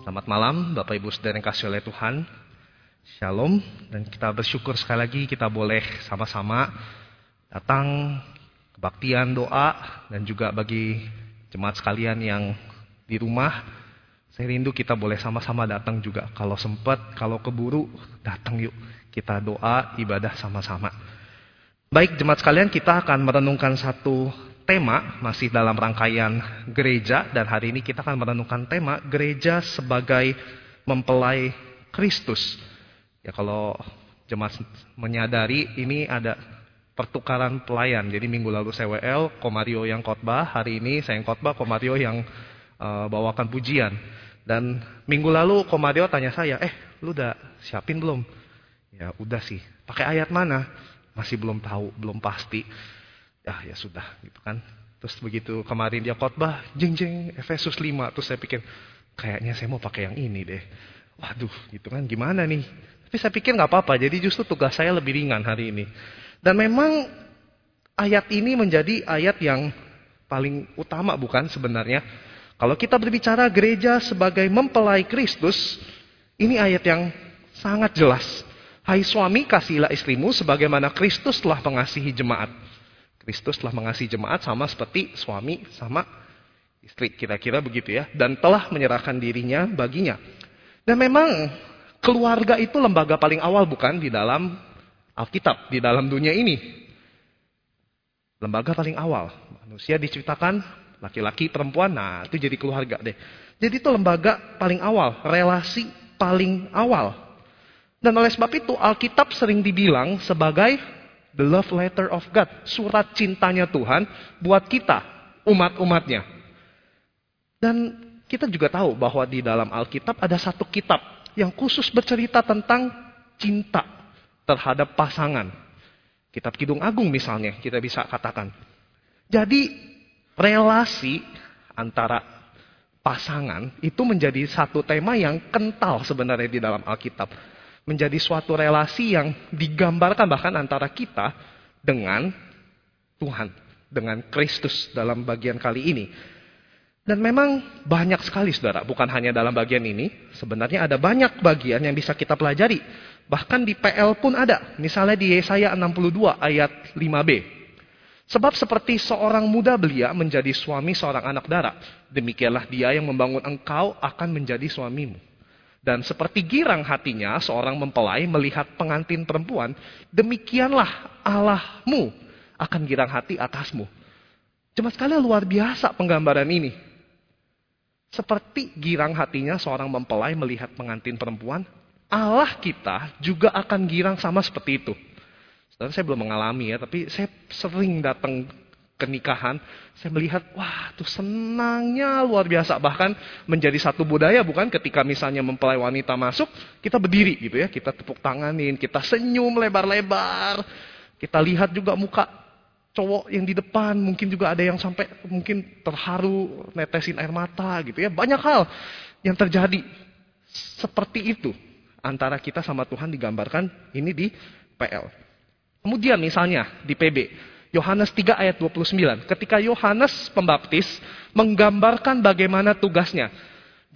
Selamat malam Bapak Ibu Saudara yang kasih oleh Tuhan. Shalom dan kita bersyukur sekali lagi kita boleh sama-sama datang kebaktian doa dan juga bagi jemaat sekalian yang di rumah saya rindu kita boleh sama-sama datang juga kalau sempat kalau keburu datang yuk kita doa ibadah sama-sama. Baik jemaat sekalian kita akan merenungkan satu tema masih dalam rangkaian gereja dan hari ini kita akan merenungkan tema gereja sebagai mempelai Kristus. Ya kalau jemaat menyadari ini ada pertukaran pelayan. Jadi minggu lalu saya WL, Komario yang khotbah, hari ini saya yang khotbah, Komario yang uh, bawakan pujian. Dan minggu lalu Komario tanya saya, eh lu udah siapin belum? Ya udah sih. Pakai ayat mana? Masih belum tahu, belum pasti. Ya ya sudah gitu kan. Terus begitu kemarin dia khotbah, jeng jeng Efesus 5. Terus saya pikir, kayaknya saya mau pakai yang ini deh. Waduh, gitu kan gimana nih? Tapi saya pikir nggak apa-apa, jadi justru tugas saya lebih ringan hari ini. Dan memang ayat ini menjadi ayat yang paling utama bukan sebenarnya. Kalau kita berbicara gereja sebagai mempelai Kristus, ini ayat yang sangat jelas. Hai suami, kasihilah istrimu sebagaimana Kristus telah mengasihi jemaat. Kristus telah mengasihi jemaat sama seperti suami sama istri, kira-kira begitu ya. Dan telah menyerahkan dirinya baginya. Dan memang keluarga itu lembaga paling awal bukan di dalam Alkitab, di dalam dunia ini. Lembaga paling awal. Manusia diciptakan laki-laki, perempuan, nah itu jadi keluarga deh. Jadi itu lembaga paling awal, relasi paling awal. Dan oleh sebab itu Alkitab sering dibilang sebagai the love letter of God, surat cintanya Tuhan buat kita, umat-umatnya. Dan kita juga tahu bahwa di dalam Alkitab ada satu kitab yang khusus bercerita tentang cinta terhadap pasangan. Kitab Kidung Agung misalnya kita bisa katakan. Jadi relasi antara pasangan itu menjadi satu tema yang kental sebenarnya di dalam Alkitab. Menjadi suatu relasi yang digambarkan bahkan antara kita dengan Tuhan, dengan Kristus dalam bagian kali ini. Dan memang banyak sekali saudara, bukan hanya dalam bagian ini. Sebenarnya ada banyak bagian yang bisa kita pelajari. Bahkan di PL pun ada. Misalnya di Yesaya 62 ayat 5b. Sebab seperti seorang muda belia menjadi suami seorang anak darah. Demikianlah dia yang membangun engkau akan menjadi suamimu. Dan seperti girang hatinya seorang mempelai melihat pengantin perempuan. Demikianlah Allahmu akan girang hati atasmu. Cuma sekali luar biasa penggambaran ini. Seperti girang hatinya seorang mempelai melihat pengantin perempuan, Allah kita juga akan girang sama seperti itu. Saya belum mengalami ya, tapi saya sering datang ke nikahan, saya melihat, wah tuh senangnya luar biasa. Bahkan menjadi satu budaya bukan ketika misalnya mempelai wanita masuk, kita berdiri gitu ya, kita tepuk tanganin, kita senyum lebar-lebar. Kita lihat juga muka cowok yang di depan, mungkin juga ada yang sampai mungkin terharu, netesin air mata gitu ya. Banyak hal yang terjadi seperti itu antara kita sama Tuhan digambarkan ini di PL. Kemudian misalnya di PB, Yohanes 3 ayat 29. Ketika Yohanes pembaptis menggambarkan bagaimana tugasnya.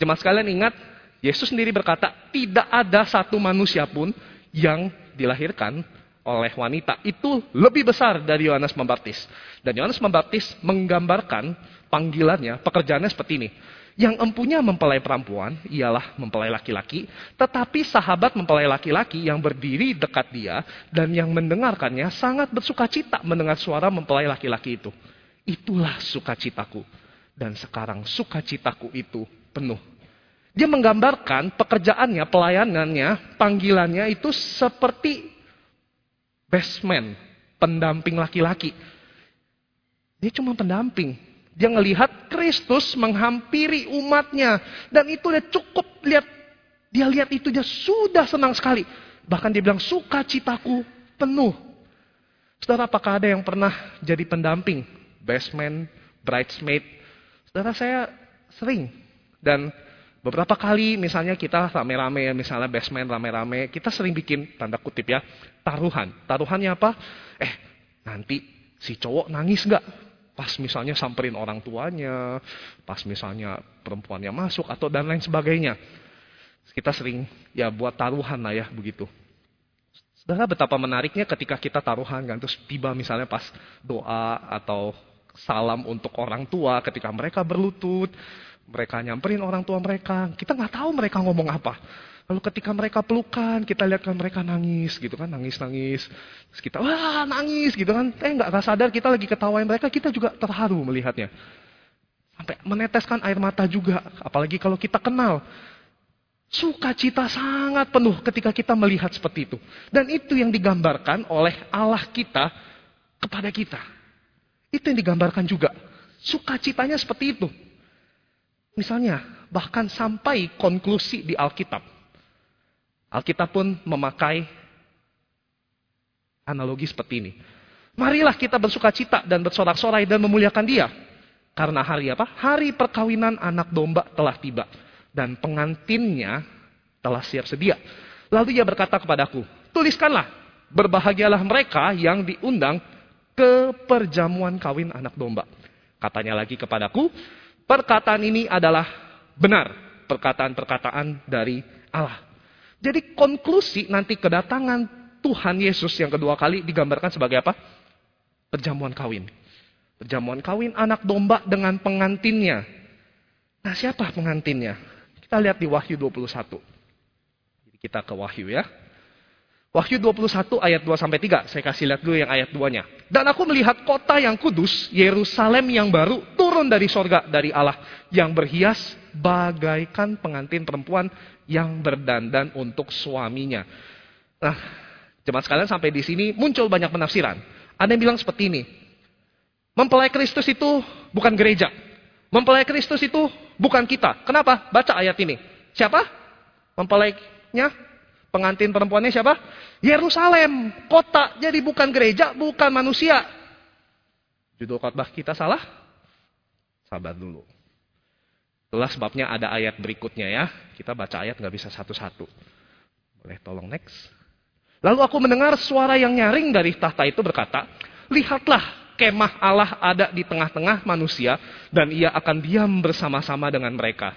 Jemaat sekalian ingat, Yesus sendiri berkata, tidak ada satu manusia pun yang dilahirkan oleh wanita itu lebih besar dari Yohanes Pembaptis. Dan Yohanes Pembaptis menggambarkan panggilannya, pekerjaannya seperti ini. Yang empunya mempelai perempuan ialah mempelai laki-laki, tetapi sahabat mempelai laki-laki yang berdiri dekat dia dan yang mendengarkannya sangat bersuka cita mendengar suara mempelai laki-laki itu. Itulah sukacitaku. Dan sekarang sukacitaku itu penuh. Dia menggambarkan pekerjaannya, pelayanannya, panggilannya itu seperti best man, pendamping laki-laki. Dia cuma pendamping. Dia ngelihat Kristus menghampiri umatnya. Dan itu dia cukup lihat. Dia lihat itu dia sudah senang sekali. Bahkan dia bilang sukacitaku penuh. Saudara apakah ada yang pernah jadi pendamping? Best man, bridesmaid. Saudara saya sering. Dan beberapa kali misalnya kita rame-rame ya. Misalnya best man rame-rame. Kita sering bikin tanda kutip ya. Taruhan. Taruhannya apa? Eh nanti si cowok nangis nggak? Pas misalnya samperin orang tuanya, pas misalnya perempuannya masuk atau dan lain sebagainya. Kita sering ya buat taruhan lah ya begitu. Saudara betapa menariknya ketika kita taruhan kan terus tiba misalnya pas doa atau salam untuk orang tua ketika mereka berlutut, mereka nyamperin orang tua mereka, kita nggak tahu mereka ngomong apa. Lalu ketika mereka pelukan, kita lihat kan mereka nangis gitu kan, nangis-nangis. Terus kita, wah nangis gitu kan. Eh nggak sadar kita lagi ketawain mereka, kita juga terharu melihatnya. Sampai meneteskan air mata juga. Apalagi kalau kita kenal. Sukacita sangat penuh ketika kita melihat seperti itu. Dan itu yang digambarkan oleh Allah kita kepada kita. Itu yang digambarkan juga. Sukacitanya seperti itu. Misalnya, bahkan sampai konklusi di Alkitab. Alkitab pun memakai analogi seperti ini. Marilah kita bersuka cita dan bersorak-sorai dan memuliakan dia. Karena hari apa? Hari perkawinan anak domba telah tiba. Dan pengantinnya telah siap sedia. Lalu ia berkata kepadaku, tuliskanlah, berbahagialah mereka yang diundang ke perjamuan kawin anak domba. Katanya lagi kepadaku, perkataan ini adalah benar. Perkataan-perkataan dari Allah. Jadi konklusi nanti kedatangan Tuhan Yesus yang kedua kali digambarkan sebagai apa? Perjamuan kawin. Perjamuan kawin anak domba dengan pengantinnya. Nah siapa pengantinnya? Kita lihat di Wahyu 21. Jadi kita ke Wahyu ya. Wahyu 21 ayat 2 sampai 3. Saya kasih lihat dulu yang ayat 2-nya. Dan aku melihat kota yang kudus, Yerusalem yang baru, turun dari sorga dari Allah. Yang berhias bagaikan pengantin perempuan yang berdandan untuk suaminya. Nah, jemaat sekalian sampai di sini muncul banyak penafsiran. Ada yang bilang seperti ini. Mempelai Kristus itu bukan gereja. Mempelai Kristus itu bukan kita. Kenapa? Baca ayat ini. Siapa? Mempelainya Pengantin perempuannya siapa? Yerusalem, kota. Jadi bukan gereja, bukan manusia. Judul khotbah kita salah? Sabar dulu. Itulah sebabnya ada ayat berikutnya ya. Kita baca ayat nggak bisa satu-satu. Boleh tolong next. Lalu aku mendengar suara yang nyaring dari tahta itu berkata, Lihatlah kemah Allah ada di tengah-tengah manusia dan ia akan diam bersama-sama dengan mereka.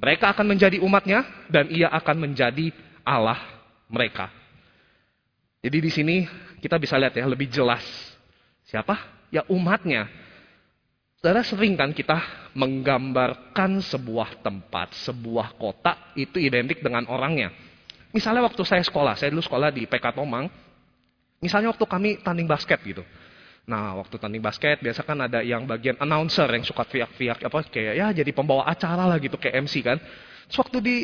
Mereka akan menjadi umatnya dan ia akan menjadi Allah mereka. Jadi di sini kita bisa lihat ya lebih jelas. Siapa? Ya umatnya. Saudara sering kan kita menggambarkan sebuah tempat, sebuah kota itu identik dengan orangnya. Misalnya waktu saya sekolah, saya dulu sekolah di PK Tomang. Misalnya waktu kami tanding basket gitu. Nah, waktu tanding basket biasa kan ada yang bagian announcer yang suka teriak-teriak apa kayak ya jadi pembawa acara lah gitu kayak MC kan. Terus waktu di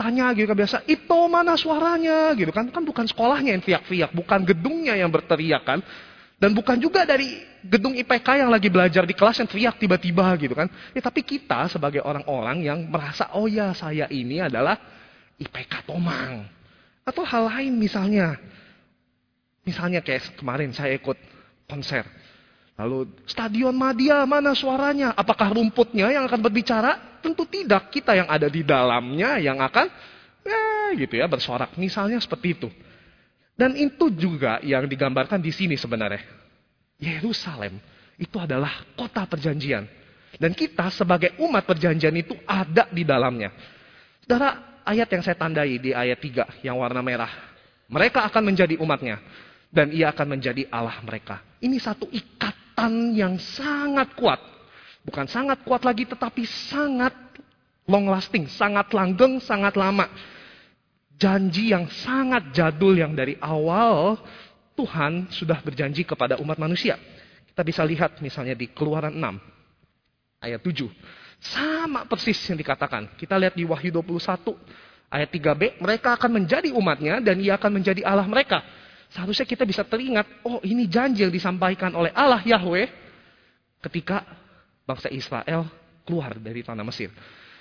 tanya gitu kan biasa, itu mana suaranya gitu kan. Kan bukan sekolahnya yang teriak-teriak, bukan gedungnya yang berteriak kan. Dan bukan juga dari gedung IPK yang lagi belajar di kelas yang teriak tiba-tiba gitu kan. Ya, tapi kita sebagai orang-orang yang merasa, oh ya saya ini adalah IPK Tomang. Atau hal lain misalnya. Misalnya kayak kemarin saya ikut konser. Lalu stadion Madia mana suaranya? Apakah rumputnya yang akan berbicara? Tentu tidak. Kita yang ada di dalamnya yang akan ya gitu ya bersorak. Misalnya seperti itu. Dan itu juga yang digambarkan di sini sebenarnya. Yerusalem itu adalah kota perjanjian. Dan kita sebagai umat perjanjian itu ada di dalamnya. Saudara, ayat yang saya tandai di ayat 3 yang warna merah. Mereka akan menjadi umatnya. Dan ia akan menjadi Allah mereka. Ini satu ikat ikatan yang sangat kuat. Bukan sangat kuat lagi, tetapi sangat long lasting, sangat langgeng, sangat lama. Janji yang sangat jadul yang dari awal Tuhan sudah berjanji kepada umat manusia. Kita bisa lihat misalnya di Keluaran 6 ayat 7. Sama persis yang dikatakan. Kita lihat di Wahyu 21 ayat 3b, mereka akan menjadi umatnya dan ia akan menjadi Allah mereka. Seharusnya kita bisa teringat, oh ini janji yang disampaikan oleh Allah Yahweh ketika bangsa Israel keluar dari tanah Mesir.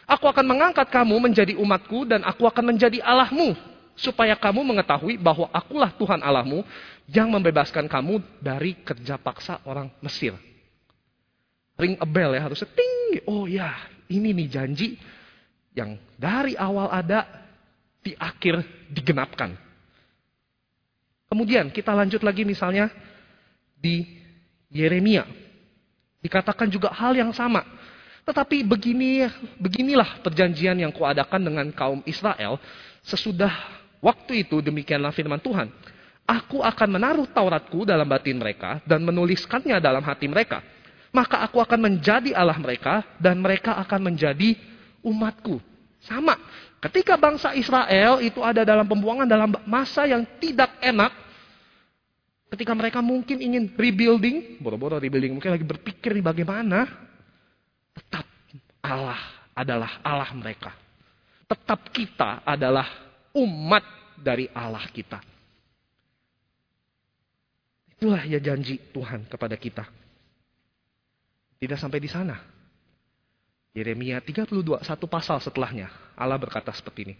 Aku akan mengangkat kamu menjadi umatku dan aku akan menjadi Allahmu. Supaya kamu mengetahui bahwa akulah Tuhan Allahmu yang membebaskan kamu dari kerja paksa orang Mesir. Ring a bell ya harusnya ting. Oh ya ini nih janji yang dari awal ada di akhir digenapkan. Kemudian kita lanjut lagi misalnya di Yeremia. Dikatakan juga hal yang sama. Tetapi begini, beginilah perjanjian yang kuadakan dengan kaum Israel sesudah waktu itu demikianlah firman Tuhan. Aku akan menaruh Tauratku dalam batin mereka dan menuliskannya dalam hati mereka. Maka aku akan menjadi Allah mereka dan mereka akan menjadi umatku. Sama. Ketika bangsa Israel itu ada dalam pembuangan dalam masa yang tidak enak, ketika mereka mungkin ingin rebuilding, boro-boro rebuilding, mungkin lagi berpikir bagaimana, tetap Allah adalah Allah mereka. Tetap kita adalah umat dari Allah kita. Itulah ya janji Tuhan kepada kita. Tidak sampai di sana. Yeremia 32, satu pasal setelahnya. Allah berkata seperti ini.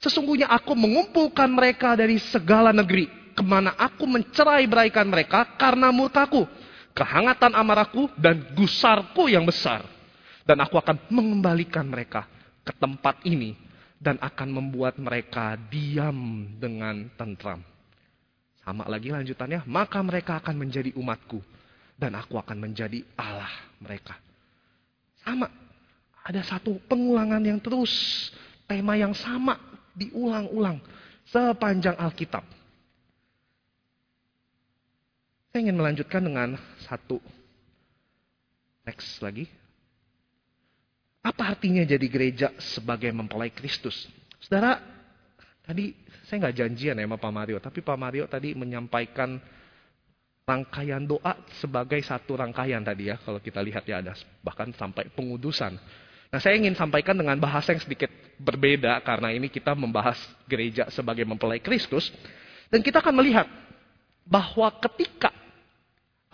Sesungguhnya aku mengumpulkan mereka dari segala negeri. Ke mana aku mencerai beraikan mereka karena murkaku. Kehangatan amarahku dan gusarku yang besar. Dan aku akan mengembalikan mereka ke tempat ini. Dan akan membuat mereka diam dengan tentram. Sama lagi lanjutannya, maka mereka akan menjadi umatku dan aku akan menjadi Allah mereka. Sama, ada satu pengulangan yang terus, tema yang sama diulang-ulang sepanjang Alkitab. Saya ingin melanjutkan dengan satu teks lagi. Apa artinya jadi gereja sebagai mempelai Kristus? Saudara, tadi saya nggak janjian ya sama Pak Mario, tapi Pak Mario tadi menyampaikan rangkaian doa sebagai satu rangkaian tadi ya, kalau kita lihat ya ada bahkan sampai pengudusan. Nah saya ingin sampaikan dengan bahasa yang sedikit berbeda karena ini kita membahas gereja sebagai mempelai Kristus. Dan kita akan melihat bahwa ketika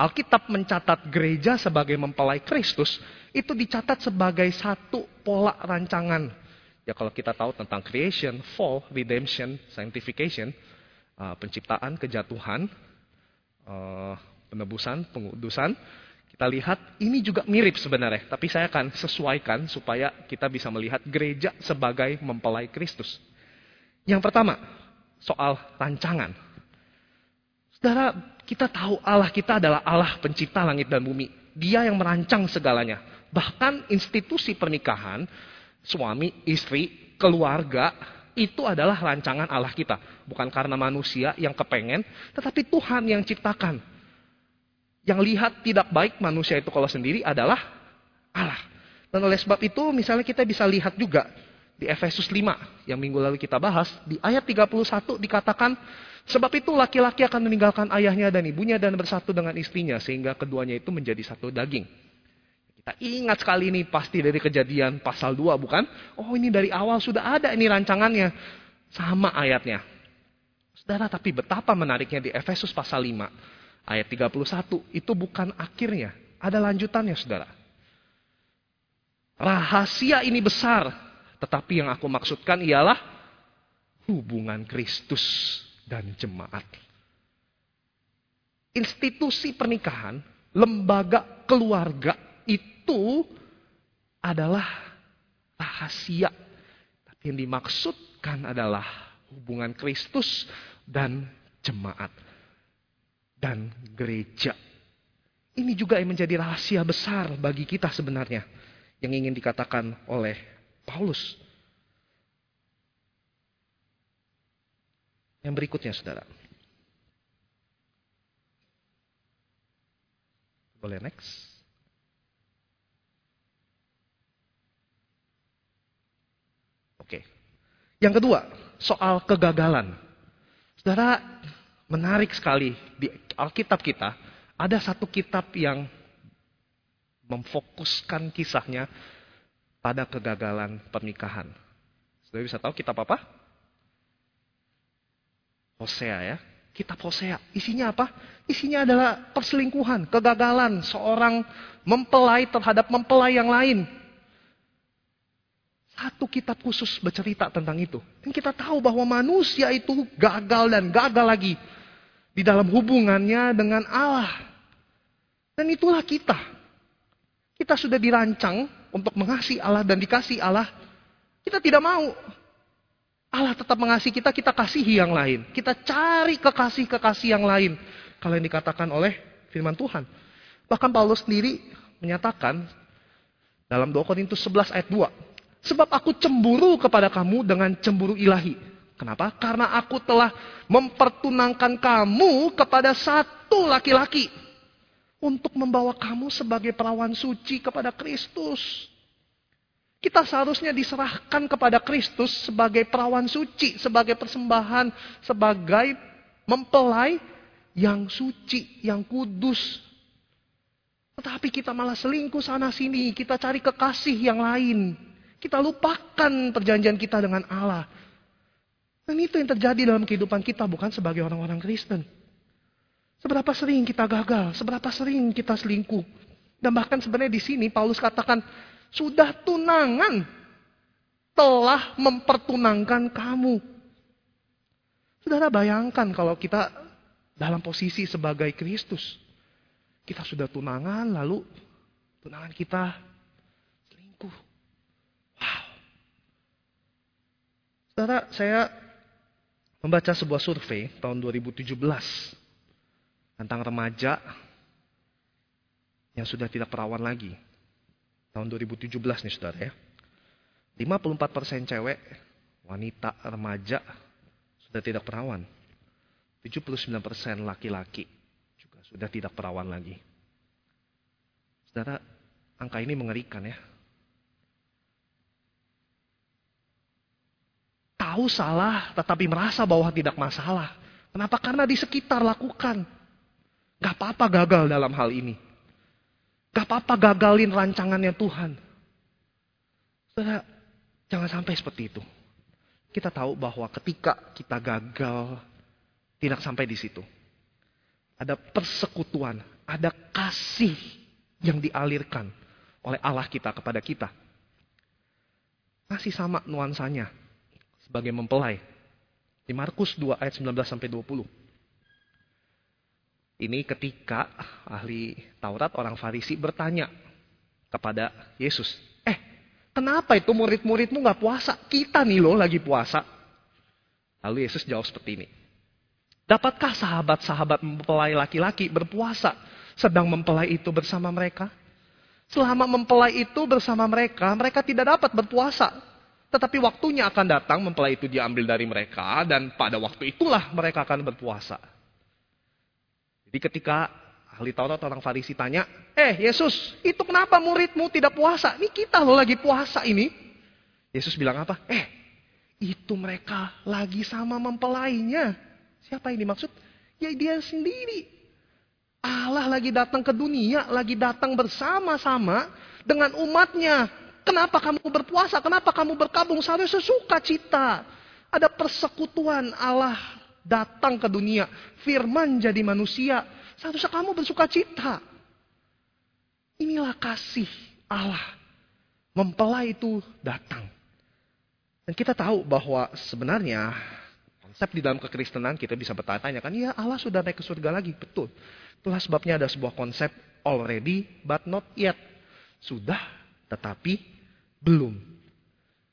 Alkitab mencatat gereja sebagai mempelai Kristus, itu dicatat sebagai satu pola rancangan Ya kalau kita tahu tentang creation, fall, redemption, sanctification, uh, penciptaan, kejatuhan, uh, penebusan, pengudusan, kita lihat ini juga mirip sebenarnya. Tapi saya akan sesuaikan supaya kita bisa melihat gereja sebagai mempelai Kristus. Yang pertama, soal rancangan. Saudara, kita tahu Allah kita adalah Allah pencipta langit dan bumi. Dia yang merancang segalanya. Bahkan institusi pernikahan suami, istri, keluarga, itu adalah rancangan Allah kita. Bukan karena manusia yang kepengen, tetapi Tuhan yang ciptakan. Yang lihat tidak baik manusia itu kalau sendiri adalah Allah. Dan oleh sebab itu misalnya kita bisa lihat juga di Efesus 5 yang minggu lalu kita bahas. Di ayat 31 dikatakan, sebab itu laki-laki akan meninggalkan ayahnya dan ibunya dan bersatu dengan istrinya sehingga keduanya itu menjadi satu daging. Kita ingat sekali ini pasti dari kejadian pasal 2 bukan? Oh ini dari awal sudah ada ini rancangannya. Sama ayatnya. Saudara tapi betapa menariknya di Efesus pasal 5 ayat 31 itu bukan akhirnya. Ada lanjutannya saudara. Rahasia ini besar. Tetapi yang aku maksudkan ialah hubungan Kristus dan jemaat. Institusi pernikahan, lembaga keluarga itu adalah rahasia. Tapi yang dimaksudkan adalah hubungan Kristus dan jemaat. Dan gereja. Ini juga yang menjadi rahasia besar bagi kita sebenarnya. Yang ingin dikatakan oleh Paulus. Yang berikutnya saudara. Boleh next. Oke. Yang kedua, soal kegagalan. Saudara, menarik sekali di Alkitab kita, ada satu kitab yang memfokuskan kisahnya pada kegagalan pernikahan. Saudara bisa tahu kitab apa? Hosea ya. Kitab Hosea. Isinya apa? Isinya adalah perselingkuhan, kegagalan seorang mempelai terhadap mempelai yang lain. Satu kitab khusus bercerita tentang itu. Dan kita tahu bahwa manusia itu gagal dan gagal lagi. Di dalam hubungannya dengan Allah. Dan itulah kita. Kita sudah dirancang untuk mengasihi Allah dan dikasih Allah. Kita tidak mau. Allah tetap mengasihi kita, kita kasihi yang lain. Kita cari kekasih-kekasih yang lain. Kalau yang dikatakan oleh firman Tuhan. Bahkan Paulus sendiri menyatakan dalam 2 Korintus 11 ayat 2. Sebab aku cemburu kepada kamu dengan cemburu ilahi. Kenapa? Karena aku telah mempertunangkan kamu kepada satu laki-laki. Untuk membawa kamu sebagai perawan suci kepada Kristus. Kita seharusnya diserahkan kepada Kristus sebagai perawan suci, sebagai persembahan, sebagai mempelai yang suci, yang kudus. Tetapi kita malah selingkuh sana sini, kita cari kekasih yang lain. Kita lupakan perjanjian kita dengan Allah. Dan itu yang terjadi dalam kehidupan kita bukan sebagai orang-orang Kristen. Seberapa sering kita gagal, seberapa sering kita selingkuh. Dan bahkan sebenarnya di sini Paulus katakan, sudah tunangan telah mempertunangkan kamu. Saudara bayangkan kalau kita dalam posisi sebagai Kristus. Kita sudah tunangan lalu tunangan kita selingkuh. Wow. Saudara, saya membaca sebuah survei tahun 2017 tentang remaja yang sudah tidak perawan lagi tahun 2017 nih saudara ya. 54% cewek, wanita, remaja sudah tidak perawan. 79% laki-laki juga sudah tidak perawan lagi. Saudara, angka ini mengerikan ya. Tahu salah tetapi merasa bahwa tidak masalah. Kenapa? Karena di sekitar lakukan. Gak apa-apa gagal dalam hal ini. Gak apa-apa gagalin rancangannya Tuhan. Saudara, jangan sampai seperti itu. Kita tahu bahwa ketika kita gagal, tidak sampai di situ. Ada persekutuan, ada kasih yang dialirkan oleh Allah kita kepada kita. Masih sama nuansanya sebagai mempelai. Di Markus 2 ayat 19 sampai 20. Ini ketika ahli Taurat orang Farisi bertanya kepada Yesus, "Eh, kenapa itu murid-muridmu nggak puasa? Kita nih loh lagi puasa." Lalu Yesus jawab seperti ini. Dapatkah sahabat-sahabat mempelai laki-laki berpuasa sedang mempelai itu bersama mereka? Selama mempelai itu bersama mereka, mereka tidak dapat berpuasa. Tetapi waktunya akan datang mempelai itu diambil dari mereka dan pada waktu itulah mereka akan berpuasa. Jadi ketika ahli Taurat orang Farisi tanya, eh Yesus, itu kenapa muridmu tidak puasa? Ini kita loh lagi puasa ini. Yesus bilang apa? Eh, itu mereka lagi sama mempelainya. Siapa yang dimaksud? Ya dia sendiri. Allah lagi datang ke dunia, lagi datang bersama-sama dengan umatnya. Kenapa kamu berpuasa? Kenapa kamu berkabung? Seharusnya suka cita. Ada persekutuan Allah datang ke dunia. Firman jadi manusia. Seharusnya kamu bersuka cita. Inilah kasih Allah. Mempelai itu datang. Dan kita tahu bahwa sebenarnya konsep di dalam kekristenan kita bisa bertanya-tanya kan, ya Allah sudah naik ke surga lagi. Betul. Itulah sebabnya ada sebuah konsep already but not yet. Sudah tetapi belum.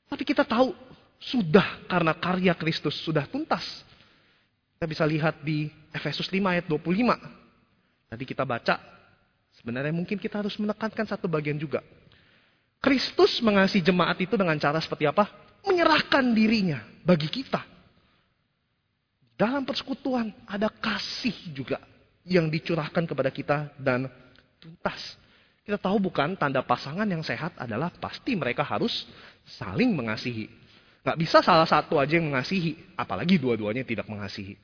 Tapi kita tahu sudah karena karya Kristus sudah tuntas. Kita bisa lihat di Efesus 5 ayat 25. Tadi kita baca, sebenarnya mungkin kita harus menekankan satu bagian juga. Kristus mengasihi jemaat itu dengan cara seperti apa? Menyerahkan dirinya bagi kita. Dalam persekutuan ada kasih juga yang dicurahkan kepada kita dan tuntas. Kita tahu bukan tanda pasangan yang sehat adalah pasti mereka harus saling mengasihi. Gak bisa salah satu aja yang mengasihi, apalagi dua-duanya tidak mengasihi.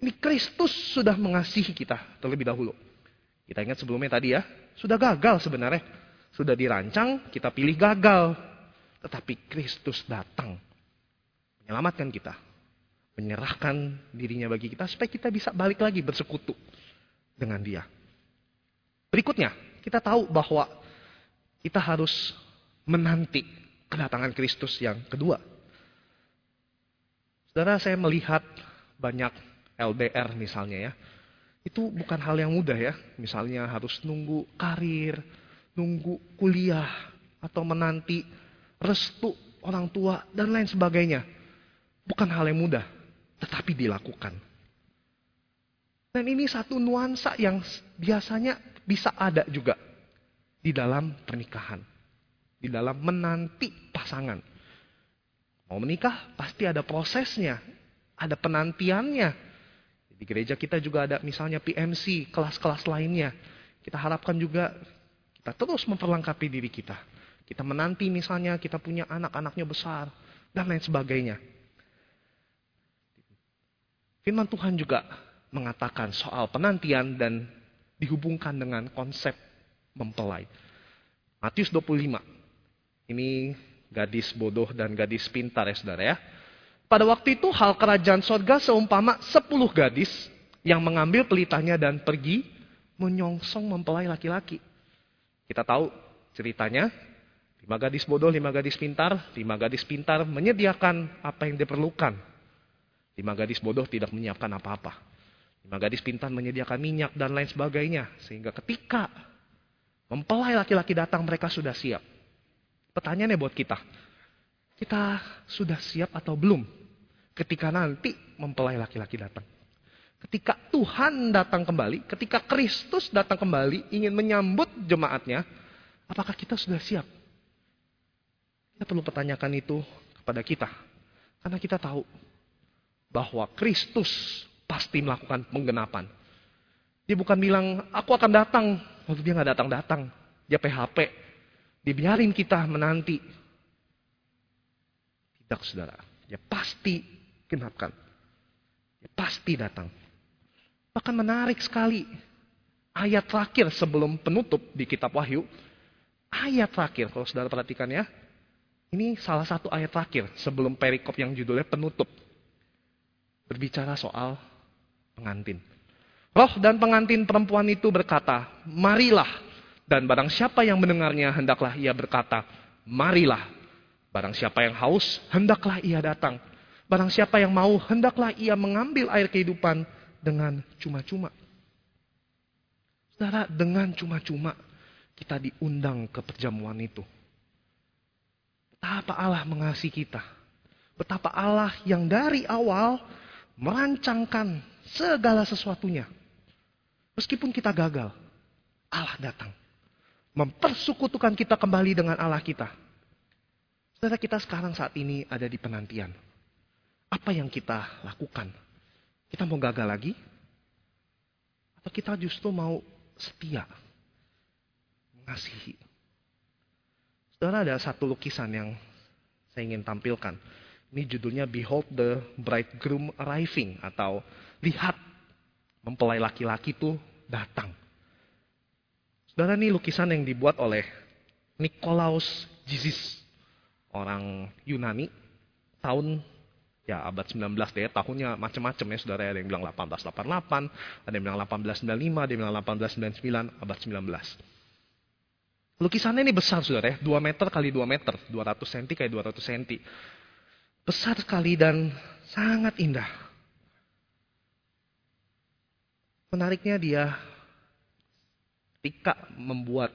Ini Kristus sudah mengasihi kita terlebih dahulu. Kita ingat sebelumnya tadi ya, sudah gagal sebenarnya. Sudah dirancang, kita pilih gagal. Tetapi Kristus datang menyelamatkan kita. Menyerahkan dirinya bagi kita supaya kita bisa balik lagi bersekutu dengan dia. Berikutnya, kita tahu bahwa kita harus menanti kedatangan Kristus yang kedua. Saudara, saya melihat banyak LDR misalnya ya. Itu bukan hal yang mudah ya. Misalnya harus nunggu karir, nunggu kuliah, atau menanti restu orang tua, dan lain sebagainya. Bukan hal yang mudah, tetapi dilakukan. Dan ini satu nuansa yang biasanya bisa ada juga. di dalam pernikahan. Di dalam menanti pasangan. Mau menikah pasti ada prosesnya, ada penantiannya. Di gereja kita juga ada misalnya PMC, kelas-kelas lainnya. Kita harapkan juga kita terus memperlengkapi diri kita. Kita menanti misalnya kita punya anak-anaknya besar dan lain sebagainya. Firman Tuhan juga mengatakan soal penantian dan dihubungkan dengan konsep mempelai. Matius 25. Ini gadis bodoh dan gadis pintar ya saudara ya. Pada waktu itu hal kerajaan sorga seumpama sepuluh gadis yang mengambil pelitanya dan pergi menyongsong mempelai laki-laki. Kita tahu ceritanya, lima gadis bodoh, lima gadis pintar, lima gadis pintar menyediakan apa yang diperlukan Lima gadis bodoh tidak menyiapkan apa-apa. Lima gadis pintar menyediakan minyak dan lain sebagainya. Sehingga ketika mempelai laki-laki datang mereka sudah siap. Pertanyaannya buat kita. Kita sudah siap atau belum? Ketika nanti mempelai laki-laki datang. Ketika Tuhan datang kembali, ketika Kristus datang kembali ingin menyambut jemaatnya, apakah kita sudah siap? Kita perlu pertanyakan itu kepada kita. Karena kita tahu bahwa Kristus pasti melakukan penggenapan. Dia bukan bilang, aku akan datang. Lalu dia nggak datang-datang. Dia PHP. Dibiarin kita menanti. Tidak saudara. Dia pasti genapkan. Dia pasti datang. Bahkan menarik sekali. Ayat terakhir sebelum penutup di kitab Wahyu. Ayat terakhir, kalau saudara perhatikan ya. Ini salah satu ayat terakhir sebelum perikop yang judulnya penutup berbicara soal pengantin. Roh dan pengantin perempuan itu berkata, marilah. Dan barang siapa yang mendengarnya, hendaklah ia berkata, marilah. Barang siapa yang haus, hendaklah ia datang. Barang siapa yang mau, hendaklah ia mengambil air kehidupan dengan cuma-cuma. Saudara, dengan cuma-cuma kita diundang ke perjamuan itu. Betapa Allah mengasihi kita. Betapa Allah yang dari awal merancangkan segala sesuatunya. Meskipun kita gagal, Allah datang. Mempersekutukan kita kembali dengan Allah kita. Saudara kita sekarang saat ini ada di penantian. Apa yang kita lakukan? Kita mau gagal lagi? Atau kita justru mau setia? Mengasihi. Saudara ada satu lukisan yang saya ingin tampilkan. Ini judulnya Behold the Bridegroom Arriving atau lihat mempelai laki-laki itu datang. Saudara ini lukisan yang dibuat oleh Nikolaus Gizis, orang Yunani, tahun ya abad 19 deh, tahunnya macam-macam ya saudara, ada yang bilang 1888, ada yang bilang 1895, ada yang bilang 1899, abad 19. Lukisannya ini besar saudara ya, 2 meter kali 2 meter, 200 cm kali 200 cm besar sekali dan sangat indah. Menariknya dia ketika membuat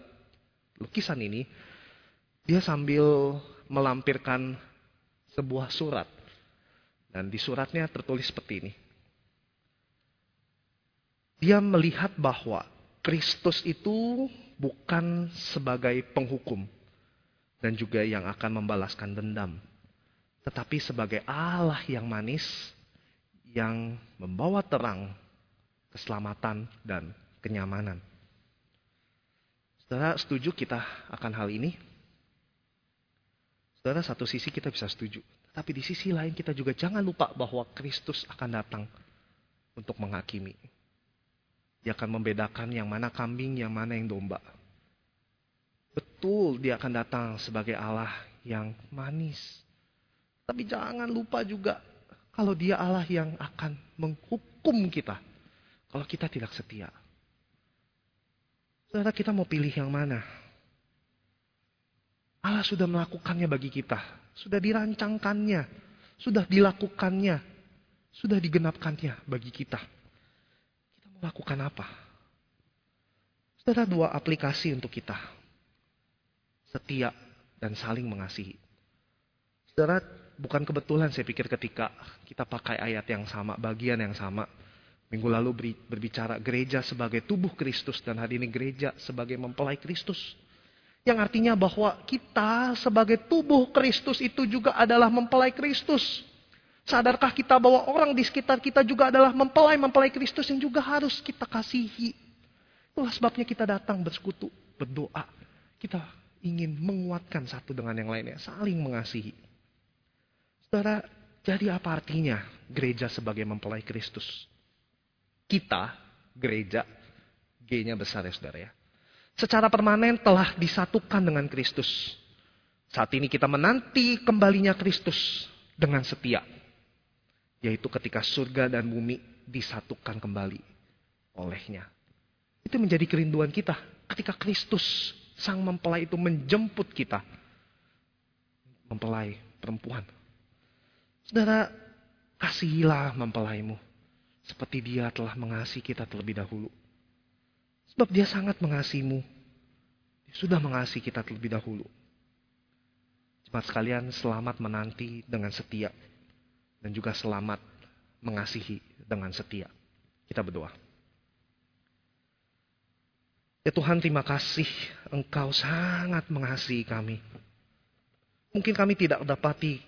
lukisan ini, dia sambil melampirkan sebuah surat. Dan di suratnya tertulis seperti ini. Dia melihat bahwa Kristus itu bukan sebagai penghukum dan juga yang akan membalaskan dendam tetapi sebagai Allah yang manis yang membawa terang, keselamatan, dan kenyamanan. Saudara setuju kita akan hal ini? Saudara satu sisi kita bisa setuju. Tapi di sisi lain kita juga jangan lupa bahwa Kristus akan datang untuk menghakimi. Dia akan membedakan yang mana kambing, yang mana yang domba. Betul dia akan datang sebagai Allah yang manis, tapi jangan lupa juga kalau dia Allah yang akan menghukum kita. Kalau kita tidak setia. Saudara kita mau pilih yang mana? Allah sudah melakukannya bagi kita. Sudah dirancangkannya. Sudah dilakukannya. Sudah digenapkannya bagi kita. Kita mau lakukan apa? Saudara dua aplikasi untuk kita. Setia dan saling mengasihi. Saudara bukan kebetulan saya pikir ketika kita pakai ayat yang sama, bagian yang sama. Minggu lalu berbicara gereja sebagai tubuh Kristus dan hari ini gereja sebagai mempelai Kristus. Yang artinya bahwa kita sebagai tubuh Kristus itu juga adalah mempelai Kristus. Sadarkah kita bahwa orang di sekitar kita juga adalah mempelai-mempelai Kristus yang juga harus kita kasihi. Itulah sebabnya kita datang bersekutu, berdoa. Kita ingin menguatkan satu dengan yang lainnya, saling mengasihi. Saudara, jadi apa artinya gereja sebagai mempelai Kristus? Kita, gereja, G-nya besar ya saudara ya secara permanen telah disatukan dengan Kristus. Saat ini kita menanti kembalinya Kristus dengan setia. Yaitu ketika surga dan bumi disatukan kembali olehnya. Itu menjadi kerinduan kita ketika Kristus sang mempelai itu menjemput kita. Mempelai perempuan. Saudara, kasihilah mempelaimu. Seperti dia telah mengasihi kita terlebih dahulu. Sebab dia sangat mengasihimu. Dia sudah mengasihi kita terlebih dahulu. Jemaat sekalian selamat menanti dengan setia. Dan juga selamat mengasihi dengan setia. Kita berdoa. Ya Tuhan terima kasih Engkau sangat mengasihi kami. Mungkin kami tidak dapati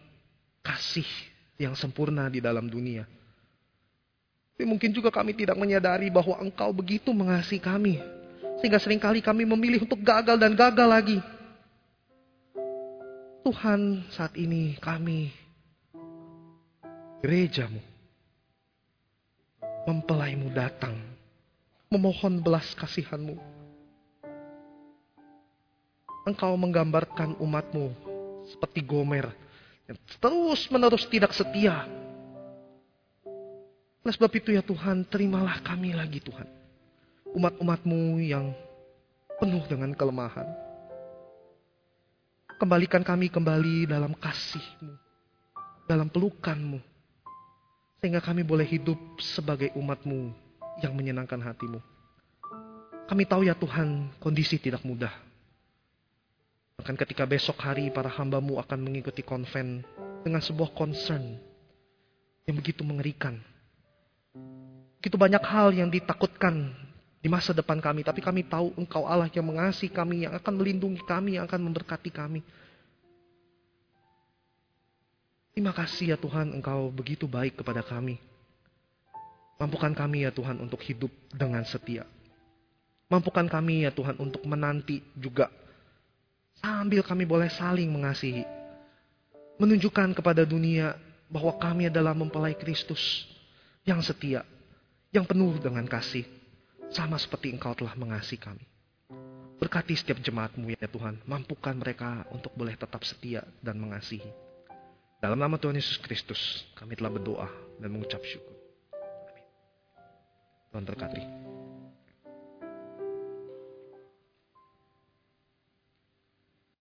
kasih yang sempurna di dalam dunia. Tapi mungkin juga kami tidak menyadari bahwa engkau begitu mengasihi kami. Sehingga sering kali kami memilih untuk gagal dan gagal lagi. Tuhan saat ini kami gerejamu mempelaimu datang memohon belas kasihanmu engkau menggambarkan umatmu seperti Gomer yang terus menerus tidak setia oleh sebab itu ya Tuhan, terimalah kami lagi Tuhan. Umat-umatmu yang penuh dengan kelemahan. Kembalikan kami kembali dalam kasihmu, dalam pelukanmu. Sehingga kami boleh hidup sebagai umatmu yang menyenangkan hatimu. Kami tahu ya Tuhan, kondisi tidak mudah. Bahkan ketika besok hari para hambamu akan mengikuti konven dengan sebuah concern yang begitu mengerikan Begitu banyak hal yang ditakutkan di masa depan kami. Tapi kami tahu engkau Allah yang mengasihi kami, yang akan melindungi kami, yang akan memberkati kami. Terima kasih ya Tuhan engkau begitu baik kepada kami. Mampukan kami ya Tuhan untuk hidup dengan setia. Mampukan kami ya Tuhan untuk menanti juga. Sambil kami boleh saling mengasihi. Menunjukkan kepada dunia bahwa kami adalah mempelai Kristus yang setia, yang penuh dengan kasih, sama seperti Engkau telah mengasihi kami. Berkati setiap jemaatmu ya Tuhan, mampukan mereka untuk boleh tetap setia dan mengasihi. Dalam nama Tuhan Yesus Kristus, kami telah berdoa dan mengucap syukur. Amin. Tuhan terkati.